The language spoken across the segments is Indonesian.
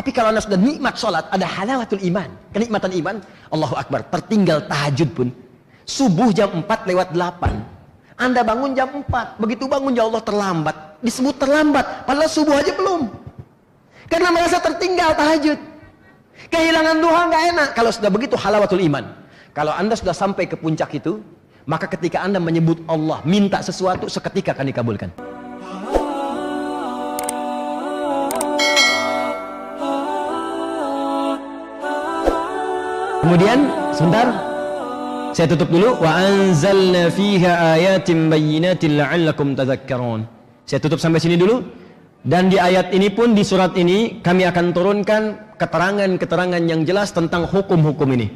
Tapi kalau anda sudah nikmat sholat, ada halawatul iman. Kenikmatan iman, Allahu Akbar. Tertinggal tahajud pun. Subuh jam 4 lewat 8. Anda bangun jam 4. Begitu bangun ya Allah terlambat. Disebut terlambat. Padahal subuh aja belum. Karena merasa tertinggal tahajud. Kehilangan duha nggak enak. Kalau sudah begitu halawatul iman. Kalau anda sudah sampai ke puncak itu, maka ketika anda menyebut Allah, minta sesuatu, seketika akan dikabulkan. Kemudian sebentar saya tutup dulu wa anzalna fiha ayatin bayyinatin la'allakum tadhakkarun. Saya tutup sampai sini dulu. Dan di ayat ini pun di surat ini kami akan turunkan keterangan-keterangan yang jelas tentang hukum-hukum ini.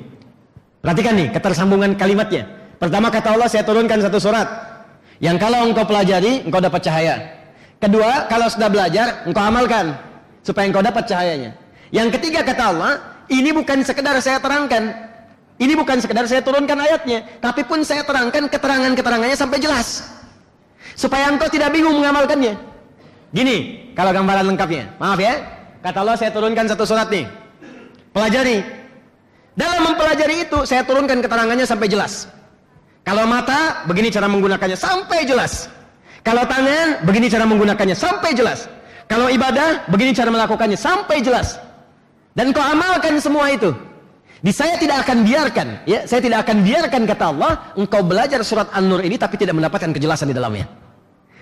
Perhatikan nih ketersambungan kalimatnya. Pertama kata Allah saya turunkan satu surat yang kalau engkau pelajari engkau dapat cahaya. Kedua kalau sudah belajar engkau amalkan supaya engkau dapat cahayanya. Yang ketiga kata Allah ini bukan sekedar saya terangkan. Ini bukan sekedar saya turunkan ayatnya, tapi pun saya terangkan keterangan-keterangannya sampai jelas. Supaya engkau tidak bingung mengamalkannya. Gini, kalau gambaran lengkapnya. Maaf ya. Kata Allah saya turunkan satu surat nih. Pelajari. Dalam mempelajari itu saya turunkan keterangannya sampai jelas. Kalau mata, begini cara menggunakannya sampai jelas. Kalau tangan, begini cara menggunakannya sampai jelas. Kalau ibadah, begini cara melakukannya sampai jelas. Dan kau amalkan semua itu. Di saya tidak akan biarkan, ya, saya tidak akan biarkan kata Allah, engkau belajar surat An-Nur ini tapi tidak mendapatkan kejelasan di dalamnya.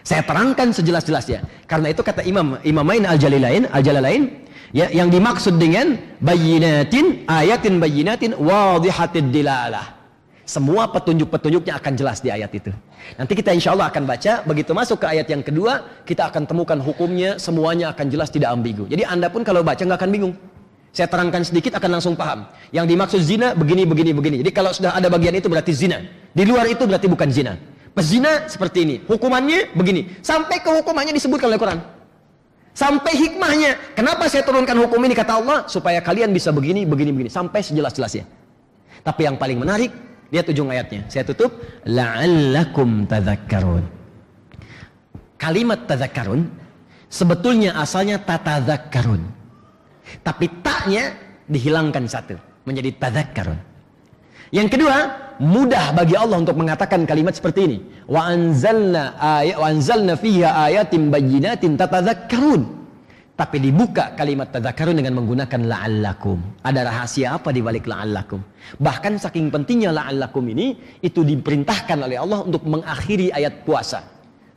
Saya terangkan sejelas-jelasnya. Karena itu kata Imam Imamain Al-Jalilain, Al-Jalalain, ya, yang dimaksud dengan bayinatin, ayatin bayinatin, wadihatid dilalah. Semua petunjuk-petunjuknya akan jelas di ayat itu. Nanti kita insya Allah akan baca, begitu masuk ke ayat yang kedua, kita akan temukan hukumnya, semuanya akan jelas tidak ambigu. Jadi anda pun kalau baca nggak akan bingung. Saya terangkan sedikit akan langsung paham. Yang dimaksud zina begini, begini, begini. Jadi kalau sudah ada bagian itu berarti zina. Di luar itu berarti bukan zina. Pezina seperti ini. Hukumannya begini. Sampai ke hukumannya disebutkan oleh Quran. Sampai hikmahnya. Kenapa saya turunkan hukum ini kata Allah? Supaya kalian bisa begini, begini, begini. Sampai sejelas-jelasnya. Tapi yang paling menarik, lihat ujung ayatnya. Saya tutup. La'allakum tadhakkarun. Kalimat tadhakkarun sebetulnya asalnya tatadhakkarun. Tapi taknya dihilangkan satu. Menjadi tadhakkarun. Yang kedua, mudah bagi Allah untuk mengatakan kalimat seperti ini. Wa anzalna ayat wa anzalna fiha ayatin bayyinatin tatadhakkarun. Tapi dibuka kalimat tadzakarun dengan menggunakan la'allakum. Ada rahasia apa di balik la'allakum? Bahkan saking pentingnya la'allakum ini itu diperintahkan oleh Allah untuk mengakhiri ayat puasa.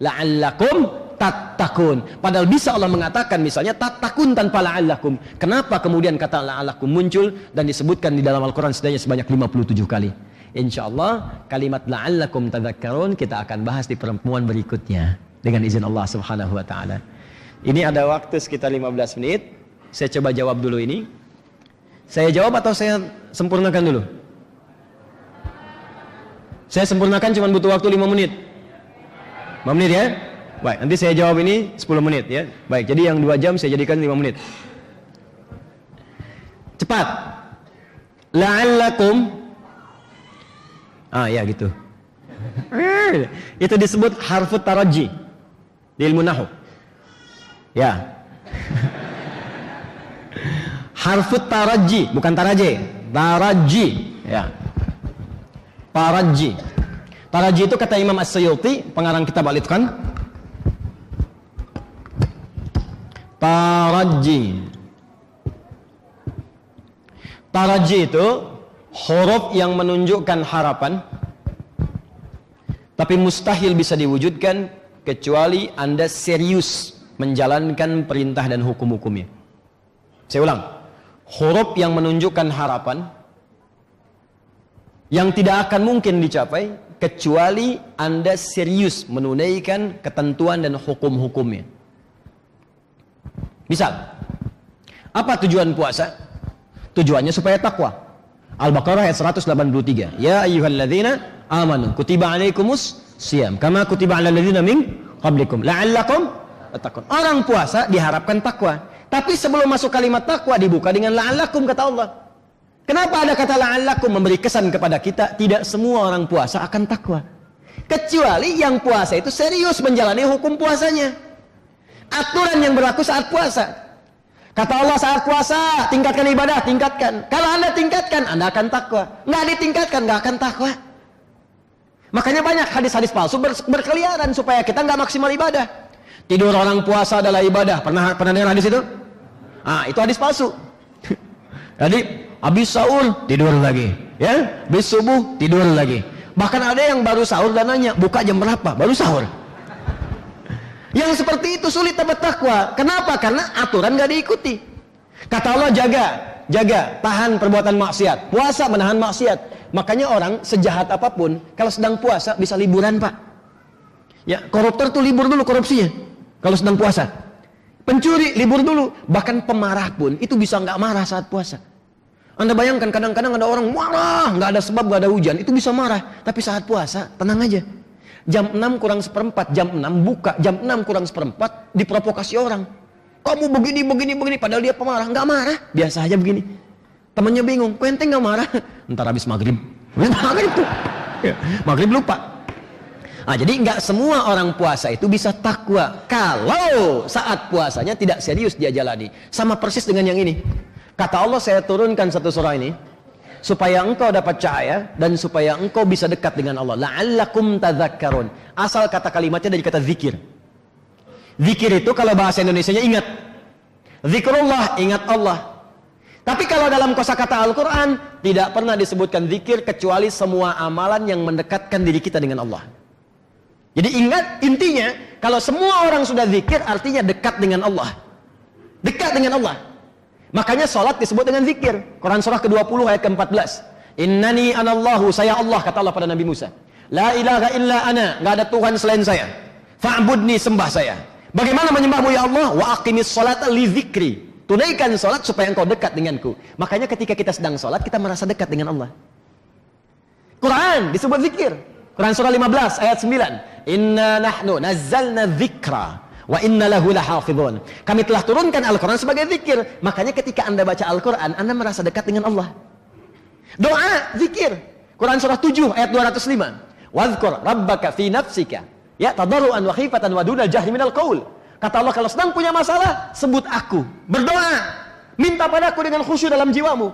La'allakum tattakun. Padahal bisa Allah mengatakan misalnya tattakun tanpa la'allakum. Kenapa kemudian kata la'allakum muncul dan disebutkan di dalam Al-Quran setidaknya sebanyak 57 kali. Insya Allah kalimat la'allakum tadzakarun kita akan bahas di pertemuan berikutnya. Dengan izin Allah subhanahu wa ta'ala. Ini ada waktu sekitar 15 menit. Saya coba jawab dulu ini. Saya jawab atau saya sempurnakan dulu? Saya sempurnakan cuma butuh waktu 5 menit. 5 menit ya? Baik, nanti saya jawab ini 10 menit ya. Baik, jadi yang 2 jam saya jadikan 5 menit. Cepat. La'allakum Ah ya gitu. Itu disebut harfut taraji di ilmu nahu. Ya. Harfut taraji, bukan taraji, taraji, ya. Taraji. Taraji itu kata Imam As-Sayyuti, pengarang kitab Al-Itqan. Taraji. Taraji itu huruf yang menunjukkan harapan tapi mustahil bisa diwujudkan kecuali Anda serius menjalankan perintah dan hukum-hukumnya. Saya ulang. Huruf yang menunjukkan harapan yang tidak akan mungkin dicapai kecuali Anda serius menunaikan ketentuan dan hukum-hukumnya. Misal, apa tujuan puasa? Tujuannya supaya takwa. Al-Baqarah ayat 183. Ya ayyuhalladzina amanu kutiba alaikumus siyam kama kutiba alal ladzina min qablikum la'allakum tattaqun. Orang puasa diharapkan takwa. Tapi sebelum masuk kalimat takwa dibuka dengan la'allakum kata Allah. Kenapa ada kata la'allakum memberi kesan kepada kita tidak semua orang puasa akan takwa. Kecuali yang puasa itu serius menjalani hukum puasanya. Aturan yang berlaku saat puasa. Kata Allah saat puasa, tingkatkan ibadah, tingkatkan. Kalau Anda tingkatkan, Anda akan takwa. Nggak ditingkatkan, nggak akan takwa. Makanya banyak hadis-hadis palsu ber berkeliaran supaya kita nggak maksimal ibadah. Tidur orang puasa adalah ibadah. Pernah pernah dengar hadis itu? Ah, itu hadis palsu. Jadi habis sahur tidur lagi, ya. Habis subuh tidur lagi. Bahkan ada yang baru sahur dan nanya, buka jam berapa? Baru sahur. Yang seperti itu sulit bertakwa. Kenapa? Karena aturan gak diikuti. Kata Allah jaga, jaga, tahan perbuatan maksiat. Puasa menahan maksiat. Makanya orang sejahat apa pun, kalau sedang puasa bisa liburan pak. Ya, koruptor tuh libur dulu korupsinya. Kalau sedang puasa. Pencuri libur dulu. Bahkan pemarah pun itu bisa nggak marah saat puasa. Anda bayangkan kadang-kadang ada orang marah, nggak ada sebab, nggak ada hujan, itu bisa marah. Tapi saat puasa, tenang aja jam 6 kurang seperempat, jam 6 buka, jam 6 kurang seperempat, diprovokasi orang. Kamu begini, begini, begini, padahal dia pemarah. Nggak marah, biasa aja begini. Temannya bingung, kuenteng nggak marah. Ntar habis maghrib. Habis maghrib tuh. Ya, maghrib lupa. Nah, jadi nggak semua orang puasa itu bisa takwa kalau saat puasanya tidak serius dia jalani. Sama persis dengan yang ini. Kata Allah saya turunkan satu surah ini supaya engkau dapat cahaya dan supaya engkau bisa dekat dengan Allah. La'allakum tadzakkarun. Asal kata kalimatnya dari kata zikir. Zikir itu kalau bahasa Indonesia-nya ingat. Zikrullah, ingat Allah. Tapi kalau dalam kosakata Al-Quran tidak pernah disebutkan zikir kecuali semua amalan yang mendekatkan diri kita dengan Allah. Jadi ingat intinya kalau semua orang sudah zikir artinya dekat dengan Allah. Dekat dengan Allah. Makanya sholat disebut dengan zikir. Quran surah ke-20 ayat ke-14. Innani anallahu, saya Allah, kata Allah pada Nabi Musa. La ilaha illa ana, nggak ada Tuhan selain saya. Fa'budni, sembah saya. Bagaimana menyembahmu ya Allah? Wa aqimis sholat li zikri. Tunaikan sholat supaya engkau dekat denganku. Makanya ketika kita sedang sholat, kita merasa dekat dengan Allah. Quran disebut zikir. Quran surah 15 ayat 9. Inna nahnu nazzalna zikra Wa inna lahu lahafidhun. Kami telah turunkan Al-Quran sebagai zikir. Makanya ketika anda baca Al-Quran, anda merasa dekat dengan Allah. Doa, zikir. Quran surah 7 ayat 205. Wadhkur rabbaka fi nafsika. Ya, tadarruan wa khifatan wa dunal jahri minal qaul. Kata Allah kalau sedang punya masalah, sebut aku. Berdoa. Minta padaku dengan khusyuk dalam jiwamu.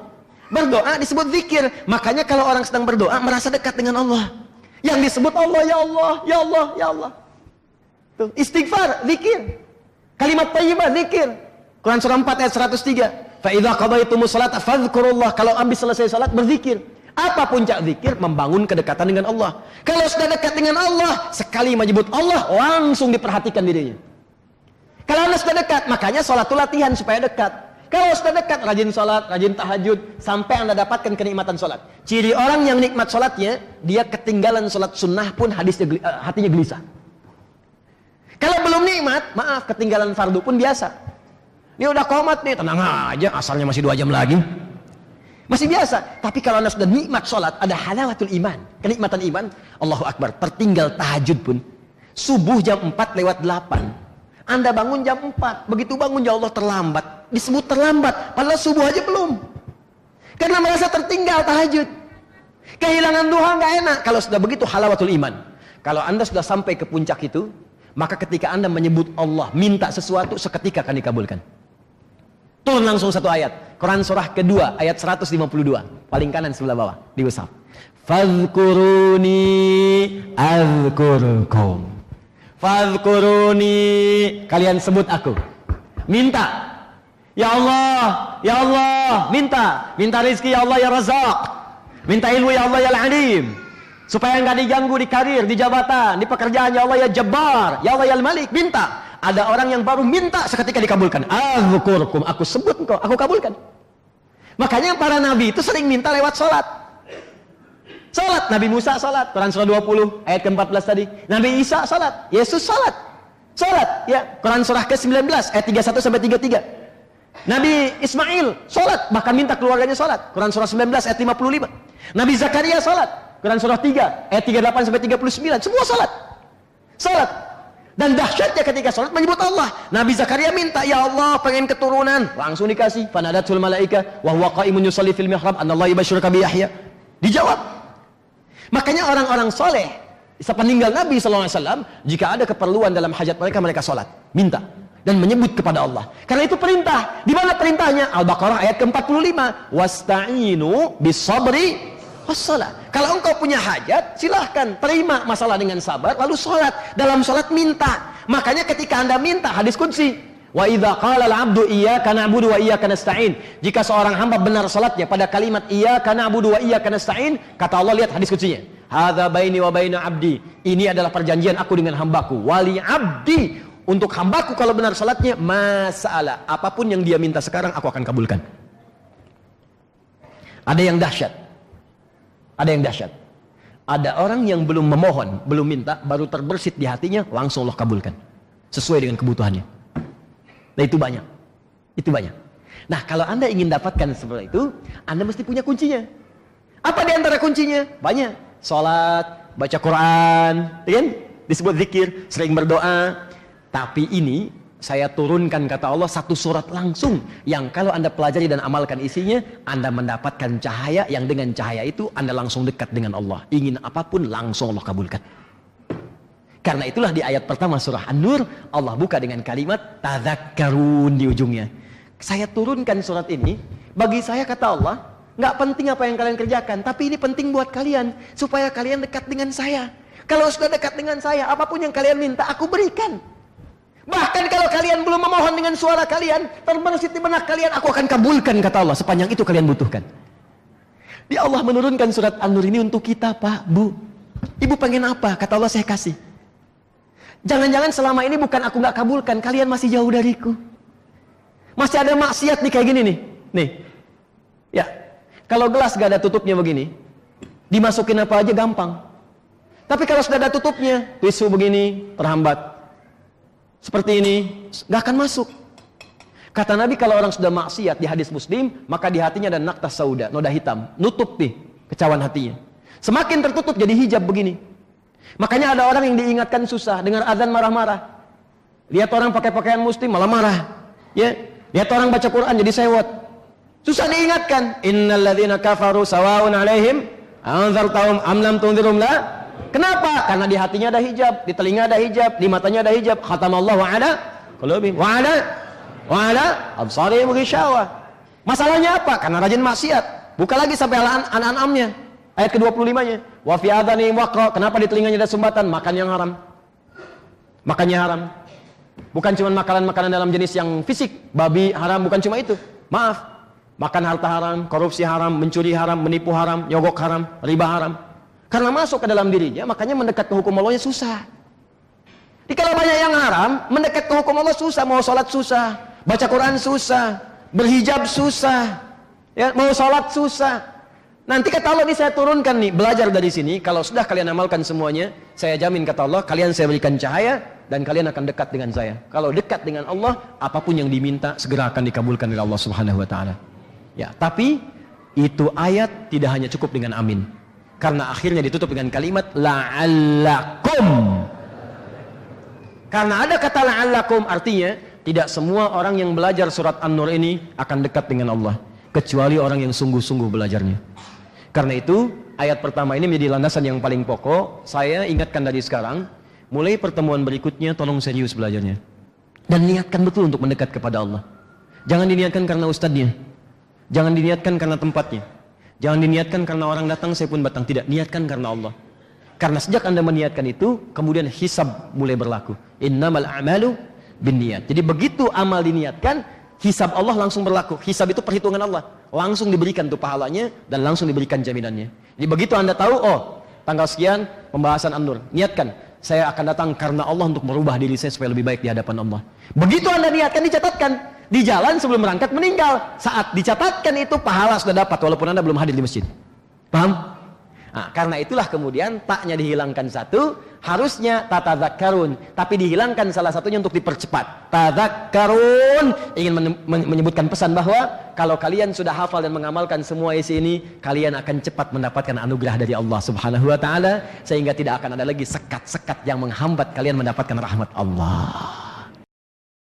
Berdoa disebut zikir. Makanya kalau orang sedang berdoa merasa dekat dengan Allah. Yang disebut Allah, ya Allah, ya Allah, ya Allah. Tuh, istighfar, zikir. Kalimat thayyibah, zikir. Quran surah 4 ayat 103. Fa idza qadaytumus salata fadhkurullah. Kalau habis selesai salat berzikir. Apa puncak zikir? Membangun kedekatan dengan Allah. Kalau sudah dekat dengan Allah, sekali menyebut Allah, langsung diperhatikan dirinya. Kalau anda sudah dekat, makanya sholat itu latihan supaya dekat. Kalau sudah dekat, rajin sholat, rajin tahajud, sampai anda dapatkan kenikmatan sholat. Ciri orang yang nikmat sholatnya, dia ketinggalan sholat sunnah pun hadisnya, eh, hatinya gelisah. Kalau belum nikmat, maaf ketinggalan fardu pun biasa. Ini udah komat nih, tenang aja, asalnya masih dua jam lagi. Masih biasa. Tapi kalau anda sudah nikmat sholat, ada halawatul iman. Kenikmatan iman, Allahu Akbar. Tertinggal tahajud pun. Subuh jam 4 lewat 8. Anda bangun jam 4. Begitu bangun, ya Allah terlambat. Disebut terlambat. Padahal subuh aja belum. Karena merasa tertinggal tahajud. Kehilangan duha nggak enak. Kalau sudah begitu halawatul iman. Kalau anda sudah sampai ke puncak itu, maka ketika anda menyebut Allah, minta sesuatu, seketika akan dikabulkan. Turun langsung satu ayat. Quran surah kedua, ayat 152. Paling kanan sebelah bawah, di WhatsApp. Fadhkuruni azkurkum. Fadhkuruni. Kalian sebut aku. Minta. Ya Allah, Ya Allah, minta. Minta rezeki ya Allah ya Razak. Minta ilmu ya Allah ya Al-Alim. Supaya nggak diganggu di karir, di jabatan, di pekerjaan. Ya Allah ya Jabbar, Ya Allah ya Malik. Minta. Ada orang yang baru minta seketika dikabulkan. Azkurkum, aku sebut engkau, aku kabulkan. Makanya para nabi itu sering minta lewat sholat. Sholat, Nabi Musa sholat, Quran surah 20 ayat ke-14 tadi. Nabi Isa sholat, Yesus sholat. Sholat, ya. Quran surah ke-19 ayat 31 sampai 33. Nabi Ismail sholat, bahkan minta keluarganya sholat. Quran surah 19 ayat 55. Nabi Zakaria sholat, Quran surah 3 ayat 38 sampai 39 semua salat. Salat. Dan dahsyatnya ketika salat menyebut Allah. Nabi Zakaria minta, "Ya Allah, pengen keturunan." Langsung dikasih. Fanadatul malaika wa huwa qa'imun yusalli fil mihrab, "Anallahu yubashshiruka bi Yahya." Dijawab. Makanya orang-orang soleh sepeninggal Nabi SAW, jika ada keperluan dalam hajat mereka, mereka sholat. Minta. dan menyebut kepada Allah. Karena itu perintah. Di mana perintahnya? Al-Baqarah ayat ke-45. Wasta'inu bisabri wassalah. Kalau engkau punya hajat, silahkan terima masalah dengan sabar, lalu sholat. Dalam sholat minta. Makanya ketika anda minta, hadis kunci. Wa idza qala al-'abdu iyyaka na'budu wa iyyaka. Jika seorang hamba benar salatnya pada kalimat iyyaka na'budu wa iyyaka nasta'in, kata Allah lihat hadis kuncinya. Hadza baini wa baina 'abdi. Ini adalah perjanjian aku dengan hambaku. Wali 'abdi untuk hambaku kalau benar salatnya masalah apa pun yang dia minta sekarang aku akan kabulkan. Ada yang dahsyat. Ada yang dahsyat. Ada orang yang belum memohon, belum minta, baru terbersit di hatinya, langsung Allah kabulkan. Sesuai dengan kebutuhannya. Nah itu banyak. Itu banyak. Nah kalau anda ingin dapatkan seperti itu, anda mesti punya kuncinya. Apa di antara kuncinya? Banyak. Salat, baca Quran, ya kan? Disebut zikir, sering berdoa. Tapi ini saya turunkan kata Allah satu surat langsung yang kalau anda pelajari dan amalkan isinya anda mendapatkan cahaya yang dengan cahaya itu anda langsung dekat dengan Allah ingin apa pun langsung Allah kabulkan karena itulah di ayat pertama surah An-Nur Allah buka dengan kalimat tadzakkarun di ujungnya. Saya turunkan surat ini bagi saya kata Allah nggak penting apa yang kalian kerjakan, tapi ini penting buat kalian supaya kalian dekat dengan saya. Kalau sudah dekat dengan saya, apa pun yang kalian minta aku berikan. Bahkan kalau kalian belum memohon dengan suara kalian, terbersit di benak kalian, aku akan kabulkan kata Allah sepanjang itu kalian butuhkan. Di Allah menurunkan surat An-Nur ini untuk kita, Pak, Bu. Ibu pengen apa? Kata Allah saya kasih. Jangan-jangan selama ini bukan aku nggak kabulkan, kalian masih jauh dariku. Masih ada maksiat nih kayak gini nih. Nih. Ya. Kalau gelas gak ada tutupnya begini, dimasukin apa aja gampang. Tapi kalau sudah ada tutupnya, tisu begini terhambat. Seperti ini, gak akan masuk. Kata Nabi kalau orang sudah maksiat di hadis Muslim, maka di hatinya ada naktas sauda, noda hitam, nutup nih kecawan hatinya. Semakin tertutup jadi hijab begini. Makanya ada orang yang diingatkan susah dengan azan marah-marah. Lihat orang pakai pakaian muslim malah marah. Ya, lihat orang baca Quran jadi sewot. Susah diingatkan. Innalladzina kafaru sawaun alaihim anzartahum am lam tunzirum la. Kenapa? Karena di hatinya ada hijab, di telinga ada hijab, di matanya ada hijab. Khatamallahu ala qulubihim wa ala wa ala absarihim ghishawah. Masalahnya apa? Karena rajin maksiat. Buka lagi sampai anak-anaknya. Ayat ke-25-nya. Wa fi adhanihim waqra. Kenapa di telinganya ada sumbatan? Makan yang haram. Makannya haram. Bukan cuma makanan-makanan dalam jenis yang fisik, babi haram bukan cuma itu. Maaf. Makan harta haram, korupsi haram, mencuri haram, menipu haram, nyogok haram, riba haram. Karena masuk ke dalam dirinya, makanya mendekat ke hukum Allah susah. Kalau banyak yang haram, mendekat ke hukum Allah susah, mau sholat susah, baca Quran susah, berhijab susah, ya, mau sholat susah. Nanti kata Allah ini saya turunkan nih, belajar dari sini. Kalau sudah kalian amalkan semuanya, saya jamin kata Allah, kalian saya berikan cahaya dan kalian akan dekat dengan saya. Kalau dekat dengan Allah, apa pun yang diminta segera akan dikabulkan oleh Allah Subhanahu wa taala. Ya, tapi itu ayat tidak hanya cukup dengan amin. Karena akhirnya ditutup dengan kalimat la'allakum. Karena ada kata la'allakum artinya tidak semua orang yang belajar surat An-Nur ini akan dekat dengan Allah kecuali orang yang sungguh-sungguh belajarnya. Karena itu, ayat pertama ini menjadi landasan yang paling pokok. Saya ingatkan dari sekarang, mulai pertemuan berikutnya tolong serius belajarnya. Dan niatkan betul untuk mendekat kepada Allah. Jangan diniatkan karena ustadznya. Jangan diniatkan karena tempatnya. Jangan diniatkan karena orang datang, saya pun batang. Tidak, niatkan karena Allah. Karena sejak anda meniatkan itu, kemudian hisab mulai berlaku. Innamal a'malu bin niat. Jadi begitu amal diniatkan, hisab Allah langsung berlaku. Hisab itu perhitungan Allah. Langsung diberikan tuh pahalanya dan langsung diberikan jaminannya. Jadi begitu Anda tahu, oh, tanggal sekian pembahasan An-Nur. Niatkan, saya akan datang karena Allah untuk merubah diri saya supaya lebih baik di hadapan Allah. Begitu Anda niatkan dicatatkan. Di jalan sebelum berangkat meninggal. Saat dicatatkan itu pahala sudah dapat walaupun Anda belum hadir di masjid. Paham? Nah, karena itulah kemudian taknya dihilangkan satu, harusnya tatadzakkarun, tapi dihilangkan salah satunya untuk dipercepat. Tadzakkarun ingin menyebutkan pesan bahwa kalau kalian sudah hafal dan mengamalkan semua isi ini, kalian akan cepat mendapatkan anugerah dari Allah Subhanahu wa taala sehingga tidak akan ada lagi sekat-sekat yang menghambat kalian mendapatkan rahmat Allah.